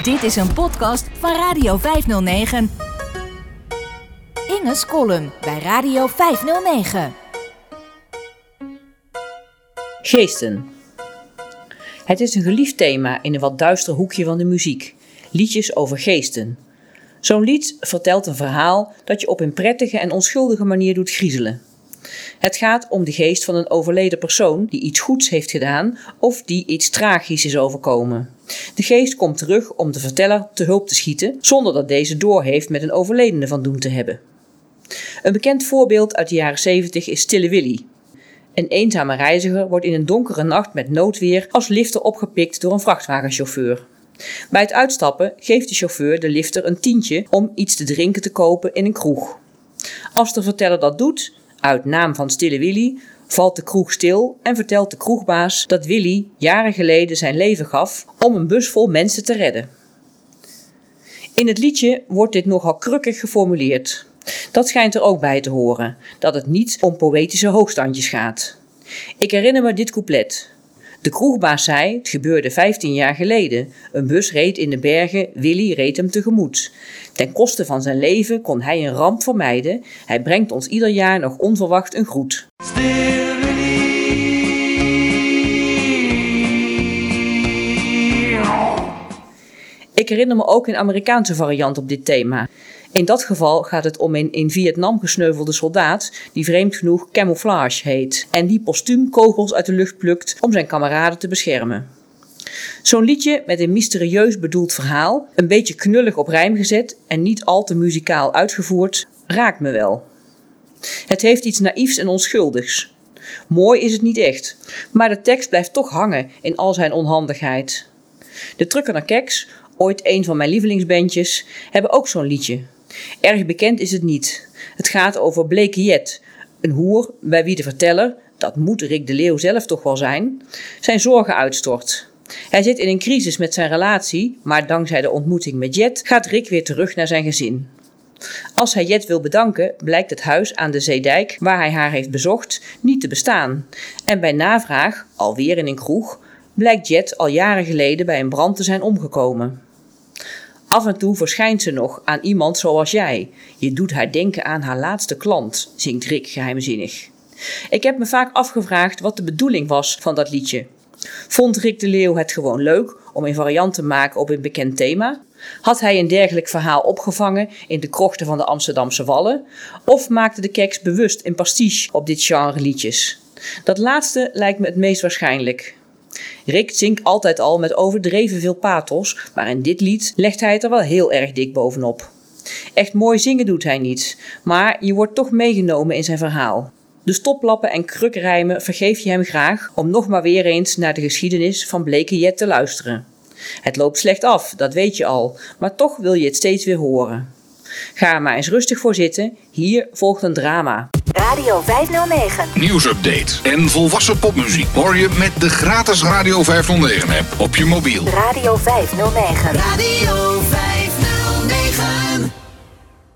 Dit is een podcast van Radio 509. Inge's column bij Radio 509. Geesten. Het is een geliefd thema in een wat duister hoekje van de muziek. Liedjes over geesten. Zo'n lied vertelt een verhaal dat je op een prettige en onschuldige manier doet griezelen. Het gaat om de geest van een overleden persoon die iets goeds heeft gedaan of die iets tragisch is overkomen. De geest komt terug om de verteller te hulp te schieten, zonder dat deze doorheeft met een overledene van doen te hebben. Een bekend voorbeeld uit de jaren 70 is Stille Willy. Een eenzame reiziger wordt in een donkere nacht met noodweer als lifter opgepikt door een vrachtwagenchauffeur. Bij het uitstappen geeft de chauffeur de lifter een tientje om iets te drinken te kopen in een kroeg. Als de verteller dat doet, uit naam van Stille Willy, valt de kroeg stil en vertelt de kroegbaas dat Willy jaren geleden zijn leven gaf om een bus vol mensen te redden. In het liedje wordt dit nogal krukkig geformuleerd. Dat schijnt er ook bij te horen, dat het niet om poëtische hoogstandjes gaat. Ik herinner me dit couplet. De kroegbaas zei, het gebeurde 15 jaar geleden. Een bus reed in de bergen, Willy reed hem tegemoet. Ten koste van zijn leven kon hij een ramp vermijden. Hij brengt ons ieder jaar nog onverwacht een groet. Ik herinner me ook een Amerikaanse variant op dit thema. In dat geval gaat het om een in Vietnam gesneuvelde soldaat die vreemd genoeg camouflage heet en die postuum kogels uit de lucht plukt om zijn kameraden te beschermen. Zo'n liedje met een mysterieus bedoeld verhaal, een beetje knullig op rijm gezet en niet al te muzikaal uitgevoerd, raakt me wel. Het heeft iets naïefs en onschuldigs. Mooi is het niet echt, maar de tekst blijft toch hangen in al zijn onhandigheid. De Trucker naar Keks, ooit een van mijn lievelingsbandjes, hebben ook zo'n liedje. Erg bekend is het niet. Het gaat over Bleke Jet, een hoer bij wie de verteller, dat moet Rick de Leeuw zelf toch wel zijn, zijn zorgen uitstort. Hij zit in een crisis met zijn relatie, maar dankzij de ontmoeting met Jet gaat Rick weer terug naar zijn gezin. Als hij Jet wil bedanken, blijkt het huis aan de Zeedijk, waar hij haar heeft bezocht, niet te bestaan. En bij navraag, alweer in een kroeg, blijkt Jet al jaren geleden bij een brand te zijn omgekomen. Af en toe verschijnt ze nog aan iemand zoals jij. Je doet haar denken aan haar laatste klant, zingt Rick geheimzinnig. Ik heb me vaak afgevraagd wat de bedoeling was van dat liedje. Vond Rick de Leeuw het gewoon leuk om een variant te maken op een bekend thema? Had hij een dergelijk verhaal opgevangen in de krochten van de Amsterdamse Wallen? Of maakte de keks bewust een pastiche op dit genre liedjes? Dat laatste lijkt me het meest waarschijnlijk. Rick zingt altijd al met overdreven veel pathos, maar in dit lied legt hij het er wel heel erg dik bovenop. Echt mooi zingen doet hij niet, maar je wordt toch meegenomen in zijn verhaal. De stoplappen en krukrijmen vergeef je hem graag om nog maar weer eens naar de geschiedenis van Bleke Jet te luisteren. Het loopt slecht af, dat weet je al, maar toch wil je het steeds weer horen. Ga er maar eens rustig voor zitten, hier volgt een drama. Radio 509. Nieuwsupdate en volwassen popmuziek hoor je met de gratis Radio 509 app op je mobiel. Radio 509. Radio